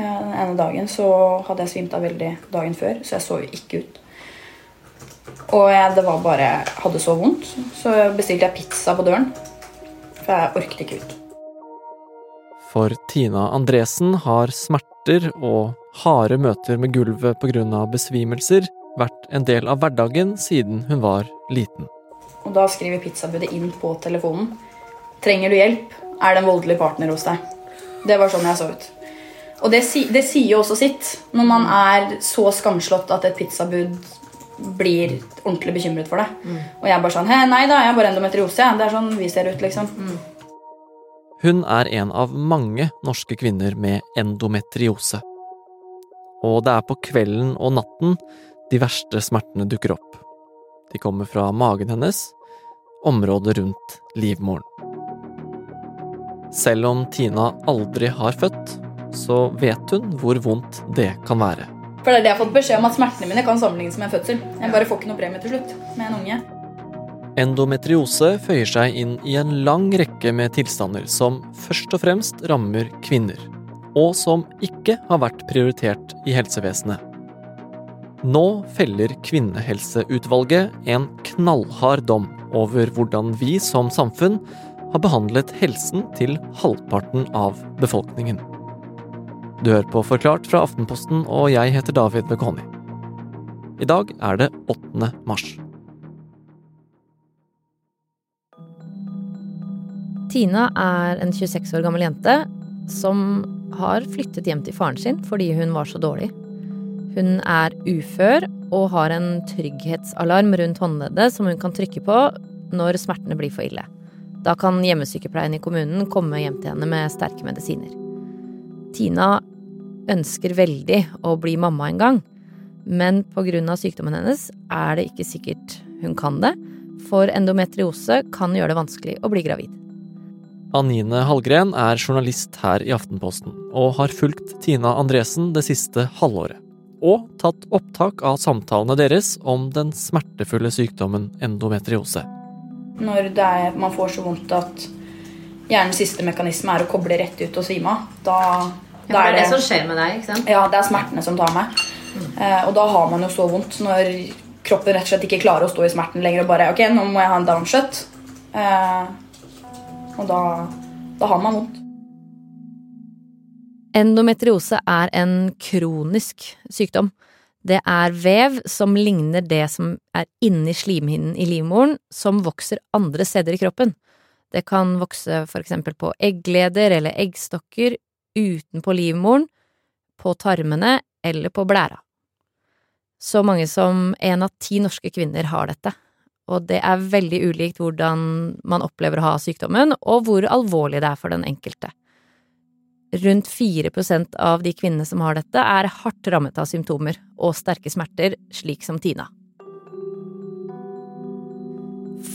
Den ene dagen så hadde jeg svimt av veldig dagen før, så jeg så jo ikke ut. Og jeg, det var bare jeg hadde så vondt, så bestilte jeg pizza på døren. For jeg orket ikke ut. For Tina Andresen har smerter og harde møter med gulvet pga. besvimelser vært en del av hverdagen siden hun var liten. Og da skriver pizzabudet inn på telefonen. Trenger du hjelp? Er det en voldelig partner hos deg? Det var sånn jeg så ut. Og det, si, det sier jo også sitt når man er så skamslått at et pizzabud blir ordentlig bekymret for deg. Og jeg er bare sånn Hei, nei da, jeg har bare endometriose. Det er sånn vi ser ut, liksom. Hun er en av mange norske kvinner med endometriose. Og det er på kvelden og natten de verste smertene dukker opp. De kommer fra magen hennes, området rundt livmoren. Selv om Tina aldri har født, så vet hun hvor vondt det kan være. For det er det jeg har fått beskjed om at smertene mine kan sammenlignes med en fødsel. Jeg bare får ikke noe premie til slutt med en unge. Endometriose føyer seg inn i en lang rekke med tilstander som først og fremst rammer kvinner, og som ikke har vært prioritert i helsevesenet. Nå feller Kvinnehelseutvalget en knallhard dom over hvordan vi som samfunn har behandlet helsen til halvparten av befolkningen. Du hører på Forklart fra Aftenposten, og jeg heter David Bekoni. I dag er det 8. mars. Tina er en 26 år gammel jente som har flyttet hjem til faren sin fordi hun var så dårlig. Hun er ufør og har en trygghetsalarm rundt håndleddet som hun kan trykke på når smertene blir for ille. Da kan hjemmesykepleien i kommunen komme hjem til henne med sterke medisiner. Tina ønsker veldig å bli mamma en gang, men pga. sykdommen hennes er det ikke sikkert hun kan det, for endometriose kan gjøre det vanskelig å bli gravid. Anine Hallgren er journalist her i Aftenposten, og har fulgt Tina Andresen det siste halvåret. Og tatt opptak av samtalene deres om den smertefulle sykdommen endometriose. Når det er, man får så vondt at hjernens siste mekanisme er å koble rett ut og svime av, da, Ja, det er det som skjer med deg, ikke sant? Ja, det er smertene som tar meg. Eh, og da har man jo så vondt når kroppen rett og slett ikke klarer å stå i smerten lenger og bare Ok, nå må jeg ha en downshot. Eh, og da, da har man vondt. Endometriose er en kronisk sykdom. Det er vev som ligner det som er inni slimhinnen i livmoren, som vokser andre steder i kroppen. Det kan vokse for eksempel på eggleder eller eggstokker, utenpå livmoren, på tarmene eller på blæra. Så mange som en av ti norske kvinner har dette, og det er veldig ulikt hvordan man opplever å ha sykdommen, og hvor alvorlig det er for den enkelte. Rundt 4% av de kvinnene som har dette, er hardt rammet av symptomer og sterke smerter, slik som Tina.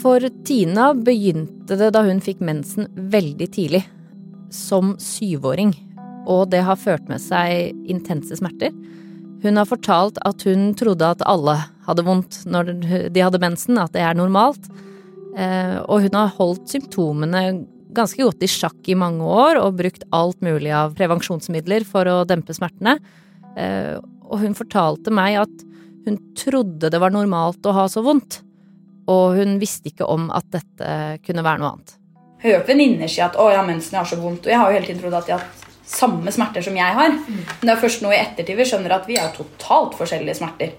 For Tina begynte det da hun fikk mensen veldig tidlig, som syvåring, og det har ført med seg intense smerter. Hun har fortalt at hun trodde at alle hadde vondt når de hadde mensen, at det er normalt, eh, og hun har holdt symptomene ganske godt i sjakk i mange år og brukt alt mulig av prevensjonsmidler for å dempe smertene. Eh, Og hun fortalte meg at hun trodde det var normalt å ha så vondt, og hun visste ikke om at dette kunne være noe annet. Jeg har hørt venninner si at å, ja, mensen, jeg har så vondt. Og jeg har jo hele tiden trodd at de har hatt samme smerter som jeg har. Men det er først nå i ettertid vi skjønner at vi har totalt forskjellige smerter.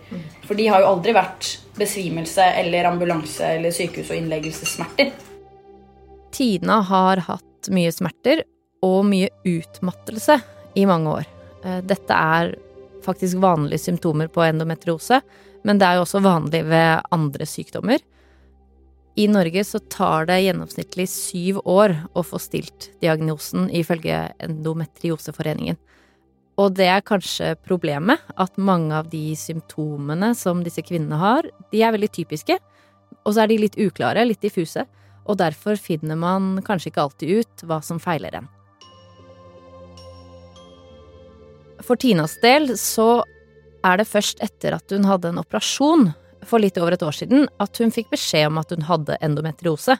For de har jo aldri vært besvimelse eller ambulanse eller sykehus- og innleggelsessmerter. Tina har hatt mye smerter og mye utmattelse i mange år. Eh, Dette er faktisk vanlige symptomer på endometriose, men det er jo også vanlig ved andre sykdommer. I Norge så tar det gjennomsnittlig syv år å få stilt diagnosen, ifølge Endometrioseforeningen. Og det er kanskje problemet, at mange av de symptomene som disse kvinnene har, de er veldig typiske, og så er de litt uklare, litt diffuse, og derfor finner man kanskje ikke alltid ut hva som feiler en. For Tinas del så er det først etter at hun hadde en operasjon for litt over et år siden, at hun fikk beskjed om at hun hadde endometriose.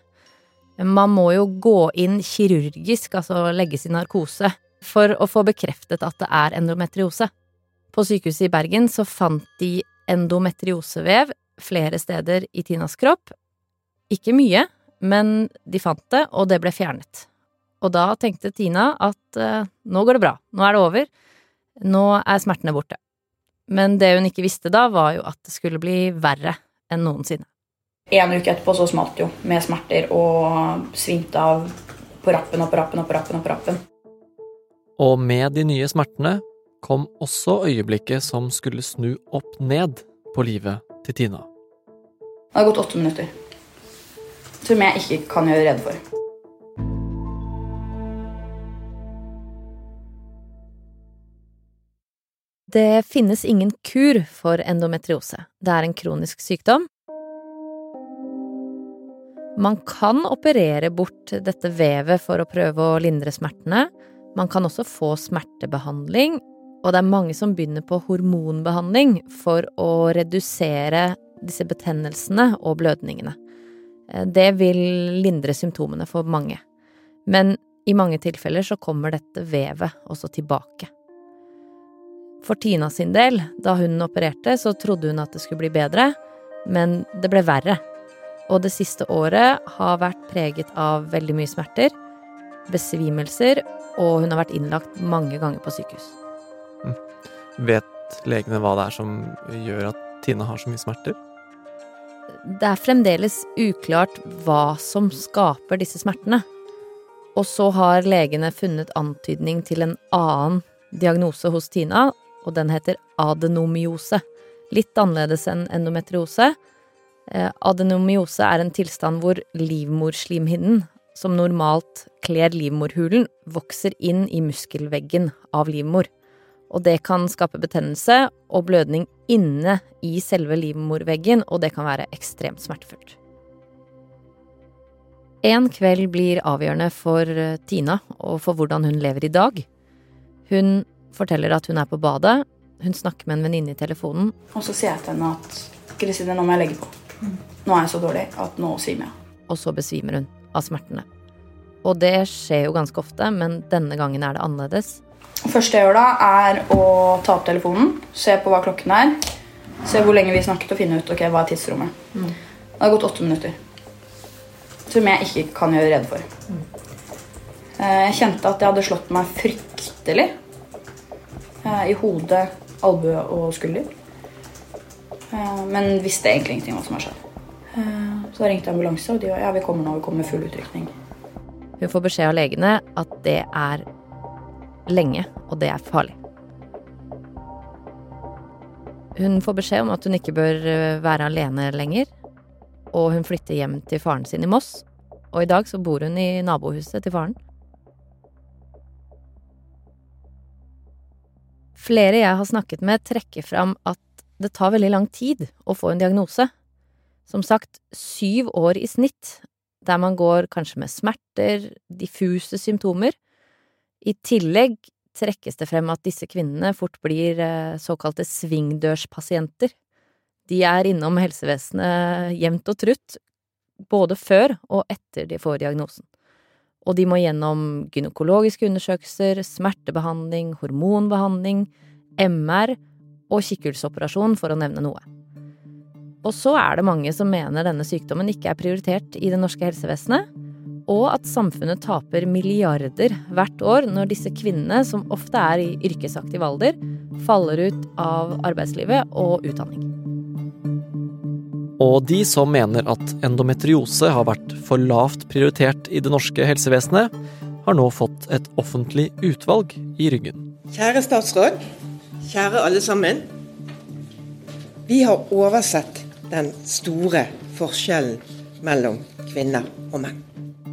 Man må jo gå inn kirurgisk, altså legges i narkose, for å få bekreftet at det er endometriose. På sykehuset i Bergen så fant de endometriosevev flere steder i Tinas kropp. Ikke mye, men de fant det, og det ble fjernet. Og da tenkte Tina at eh, nå går det bra, nå er det over, nå er smertene borte. Men det hun ikke visste da, var jo at det skulle bli verre enn noensinne. En uke etterpå så smalt jo med smerter og svimte av på rappen og på rappen og på rappen. Og på rappen. Og med de nye smertene kom også øyeblikket som skulle snu opp ned på livet til Tina. Det har gått åtte minutter. Som jeg ikke kan gjøre rede for. Det finnes ingen kur for endometriose. Det er en kronisk sykdom. Man kan operere bort dette vevet for å prøve å lindre smertene. Man kan også få smertebehandling, og det er mange som begynner på hormonbehandling for å redusere disse betennelsene og blødningene. Det vil lindre symptomene for mange. Men i mange tilfeller så kommer dette vevet også tilbake. For Tina sin del, da hun opererte, så trodde hun at det skulle bli bedre, men det ble verre. Og det siste året har vært preget av veldig mye smerter, besvimelser, og hun har vært innlagt mange ganger på sykehus. Vet legene hva det er som gjør at Tina har så mye smerter? Det er fremdeles uklart hva som skaper disse smertene. Og så har legene funnet antydning til en annen diagnose hos Tina, og den heter adenomyose. Litt annerledes enn endometriose. Eh, adenomyose er en tilstand hvor livmorslimhinnen, som normalt kler livmorhulen, vokser inn i muskelveggen av livmor. Og det kan skape betennelse og blødning inne i selve livmorveggen, og det kan være ekstremt smertefullt. En kveld blir avgjørende for eh, Tina og for hvordan hun lever i dag. Hun forteller at hun er på badet, hun snakker med en venninne i telefonen. Og så sier jeg til henne at Kristine, nå må jeg legge på. Nå er jeg så dårlig at nå svimer jeg. Og så besvimer hun av smertene. Og det skjer jo ganske ofte, men denne gangen er det annerledes. Første jeg gjør da, er å ta opp telefonen, se på hva klokken er, se hvor lenge vi snakket og finne ut ok, hva er tidsrommet. Mm. Det har gått åtte minutter. Som jeg ikke kan gjøre rede for. Mm. Jeg kjente at jeg hadde slått meg fryktelig Eh, I hodet, albue og skulder. Eh, men visste egentlig ingenting om hva som har skjedd. Eh, så da ringte ambulanse, og de var ja, vi kommer nå, vi kommer med full utrykning. Hun får beskjed av legene at det er lenge, og det er farlig. Hun får beskjed om at hun ikke bør være alene lenger, og hun flytter hjem til faren sin i Moss. Og i dag så bor hun i nabohuset til faren. Flere jeg har snakket med, trekker fram at det tar veldig lang tid å få en diagnose. Som sagt, syv år i snitt, der man går kanskje med smerter, diffuse symptomer. I tillegg trekkes det frem at disse kvinnene fort blir eh, såkalte svingdørspasienter. De er innom helsevesenet jevnt og trutt, både før og etter de får diagnosen og de må gjennom gynekologiske undersøkelser, smertebehandling, hormonbehandling, MR og kikkhullsoperasjon, for å nevne noe. Og så er det mange som mener denne sykdommen ikke er prioritert i det norske helsevesenet, og at samfunnet taper milliarder hvert år når disse kvinnene, som ofte er i yrkesaktiv alder, faller ut av arbeidslivet og utdanning. Og de som mener at endometriose har vært for lavt prioritert i det norske helsevesenet, har nå fått et offentlig utvalg i ryggen. Kjære statsråd, kjære alle sammen. Vi har oversett den store forskjellen mellom kvinner og menn.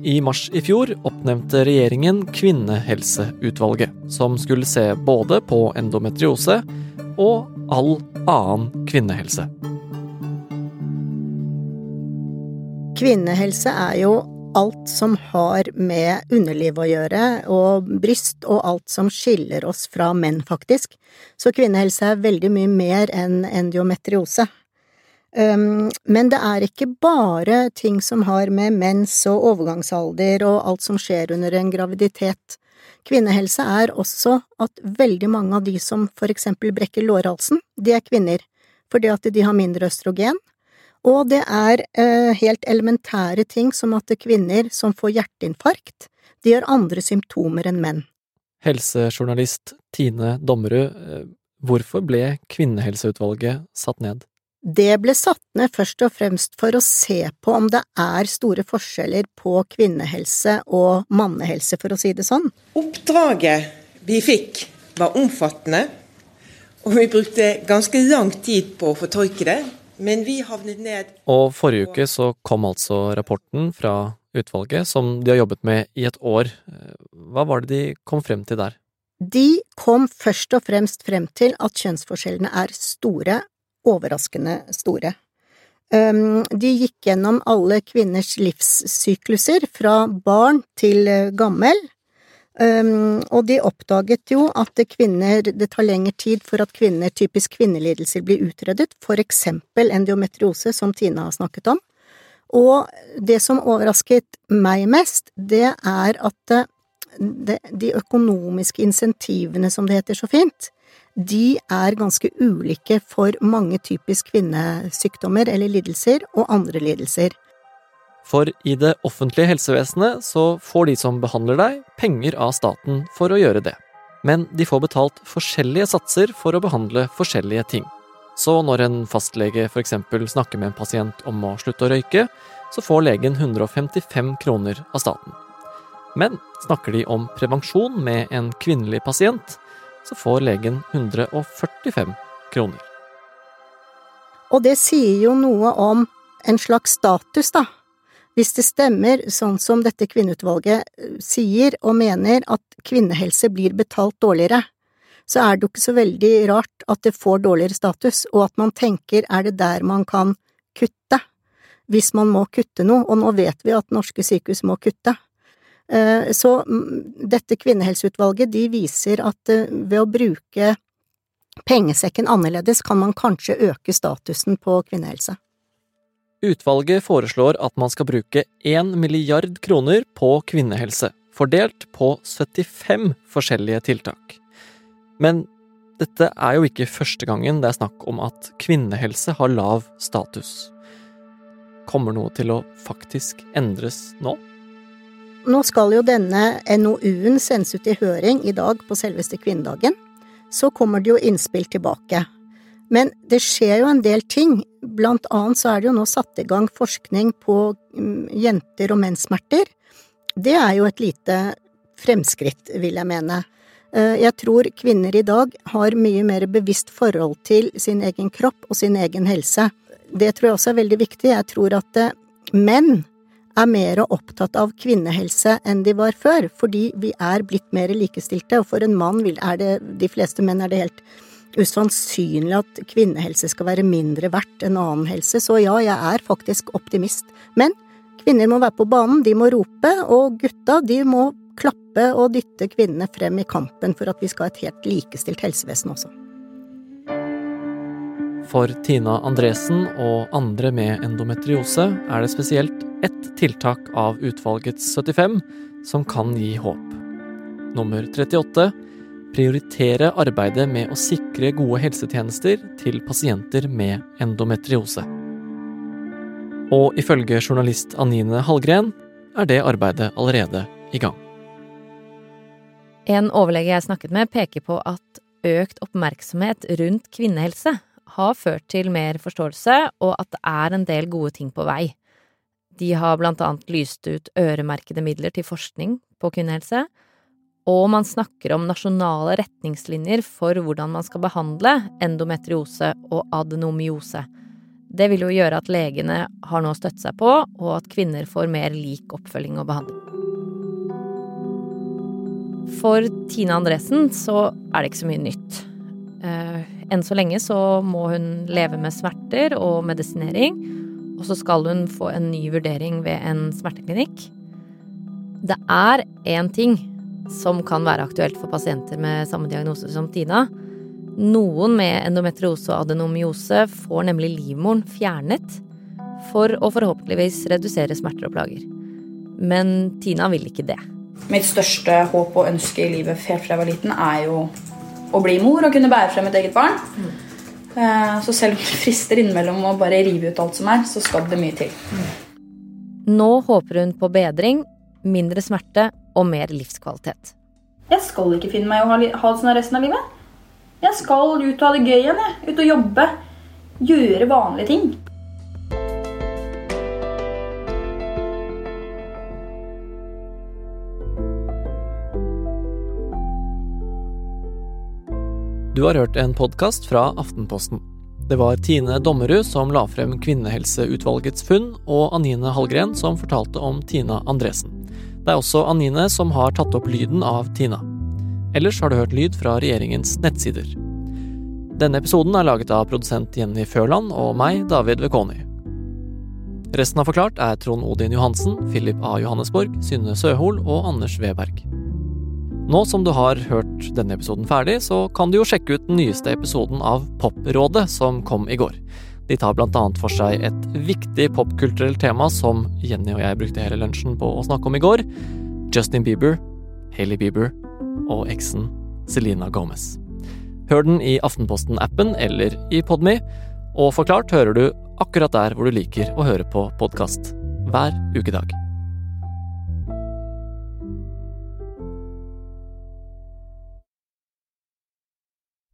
I mars i fjor oppnevnte regjeringen Kvinnehelseutvalget, som skulle se både på endometriose og all annen kvinnehelse. Kvinnehelse er jo alt som har med underliv å gjøre, og bryst, og alt som skiller oss fra menn, faktisk. Så kvinnehelse er veldig mye mer enn endiometriose. Um, men det er ikke bare ting som har med mens og overgangsalder og alt som skjer under en graviditet. Kvinnehelse er også at veldig mange av de som for eksempel brekker lårhalsen, de er kvinner, fordi at de har mindre østrogen. Og det er eh, helt elementære ting som at kvinner som får hjerteinfarkt, de har andre symptomer enn menn. Helsejournalist Tine Dommerud, eh, hvorfor ble Kvinnehelseutvalget satt ned? Det ble satt ned først og fremst for å se på om det er store forskjeller på kvinnehelse og mannehelse, for å si det sånn. Oppdraget vi fikk var omfattende, og vi brukte ganske lang tid på å fortolke det. Men vi havnet ned Og forrige uke så kom altså rapporten fra utvalget, som de har jobbet med i et år. Hva var det de kom frem til der? De kom først og fremst frem til at kjønnsforskjellene er store overraskende store. De gikk gjennom alle kvinners livssykluser, fra barn til eh, gammel, og de oppdaget jo at kvinner, det tar lengre tid for at kvinner, typisk kvinnelidelser, blir utredet, for eksempel endometriose, som Tina har snakket om. Og det som overrasket meg mest, det er at det, de økonomiske insentivene, som det heter så fint, de er ganske ulike for mange typisk kvinnesykdommer eller lidelser og andre lidelser. For i det offentlige helsevesenet så får de som behandler deg, penger av staten for å gjøre det. Men de får betalt forskjellige satser for å behandle forskjellige ting. Så når en fastlege f.eks. snakker med en pasient om å slutte å røyke, så får legen 155 kroner av staten. Men snakker de om prevensjon med en kvinnelig pasient, så får legen 145 kroner. Og det sier jo noe om en slags status, da. Hvis det stemmer, sånn som dette kvinneutvalget eh, sier og mener, at kvinnehelse blir betalt dårligere, så er det jo ikke så veldig rart at det får dårligere status, og at man tenker er det der man kan kutte, hvis man må kutte noe, og nå vet vi at norske sykehus må kutte. Eh, så mm, dette kvinnehelseutvalget de viser at eh, ved å bruke pengesekken annerledes kan man kanskje øke statusen på kvinnehelse. Utvalget foreslår at man skal bruke 1 milliard kroner på kvinnehelse, fordelt på 75 forskjellige tiltak. Men dette er jo ikke første gangen det er snakk om at kvinnehelse har lav status. Kommer noe til å faktisk endres nå? Nå skal jo denne NOU-en sendes ut i høring i dag på selveste kvinnedagen. Så kommer det jo innspill tilbake. Men det skjer jo en del ting. Blant annet så er det jo nå satt i gang forskning på mm, jenter og menssmerter. Det er jo et lite fremskritt, vil jeg mene. Eh, jeg tror kvinner i dag har mye mer bevisst forhold til sin egen kropp og sin egen helse. Det tror jeg også er veldig viktig. Jeg tror at eh, menn er mer opptatt av kvinnehelse enn de var før, fordi vi er blitt mer likestilte, og for en mann er det, de fleste menn er det helt usannsynlig at kvinnehelse skal være mindre verdt enn annen helse, så ja, jeg er faktisk optimist. Men kvinner må være på banen, de må rope, og gutta, de må klappe og dytte kvinnene frem i kampen for at vi skal ha et helt likestilt helsevesen også. For Tina Andresen og andre med endometriose er det spesielt ett tiltak av utvalgets 75 som kan gi håp. Nummer 38 prioritere arbeidet med å sikre gode helsetjenester til pasienter med endometriose. Og ifølge journalist Anine Hallgren er det arbeidet allerede i gang. En overlege jeg snakket med, peker på at økt oppmerksomhet rundt kvinnehelse har ført til mer forståelse, og at det er en del gode ting på vei. De har blant annet lyst ut øremerkede midler til forskning på kvinnehelse, og man snakker om nasjonale retningslinjer for hvordan man skal behandle endometriose og adenomyose. Det vil jo gjøre at legene har noe å støtte seg på, og at kvinner får mer lik oppfølging og behandling. For Tina Andresen så er det ikke så mye nytt. Eh, enn så lenge så må hun leve med smerter og medisinering, og så skal hun få en ny vurdering ved en smerteklinikk. Det er én ting som kan være aktuelt for pasienter med samme diagnose som Tina. Noen med endometriose og adenomyose får nemlig livmoren fjernet for å forhåpentligvis redusere smerter og plager. Men Tina vil ikke det. Mitt største håp og ønske i livet helt fra jeg var liten, er jo å bli mor og kunne bære frem et eget barn. Eh, Så selv om det frister innimellom å bare rive ut alt som er, så skal det mye til. Nå håper hun på bedring, mindre smerte og mer livskvalitet. Jeg skal ikke finne meg å ha, ha det sånn resten av livet. Jeg skal ut og ha det gøy igjen. Jeg. Ut og jobbe. Gjøre vanlige ting. Du har hørt en podkast fra Aftenposten. Det var Tine Dommerud som la frem Kvinnehelseutvalgets funn, og Anine Hallgren som fortalte om Tina Andresen. Det er også Anine som har tatt opp lyden av Tina. Ellers har du hørt lyd fra regjeringens nettsider. Denne episoden er laget av produsent Jenny Førland og meg, David Vekoni. Resten av Forklart er Trond Odin Johansen, Philip A. Johannesborg, Synne Søhol og Anders Weberg. Nå som du har hørt denne episoden ferdig, så kan du jo sjekke ut den nyeste episoden av Poprådet som kom i går. De tar annet for seg et viktig popkulturelt tema som Jenny og jeg brukte hele lunsjen på å snakke om i går. Justin Bieber, Hailey Bieber og eksen Selena Gomez. Hør den i Aftenposten-appen eller i Podme, og Forklart hører du akkurat der hvor du liker å høre på podkast. Hver ukedag.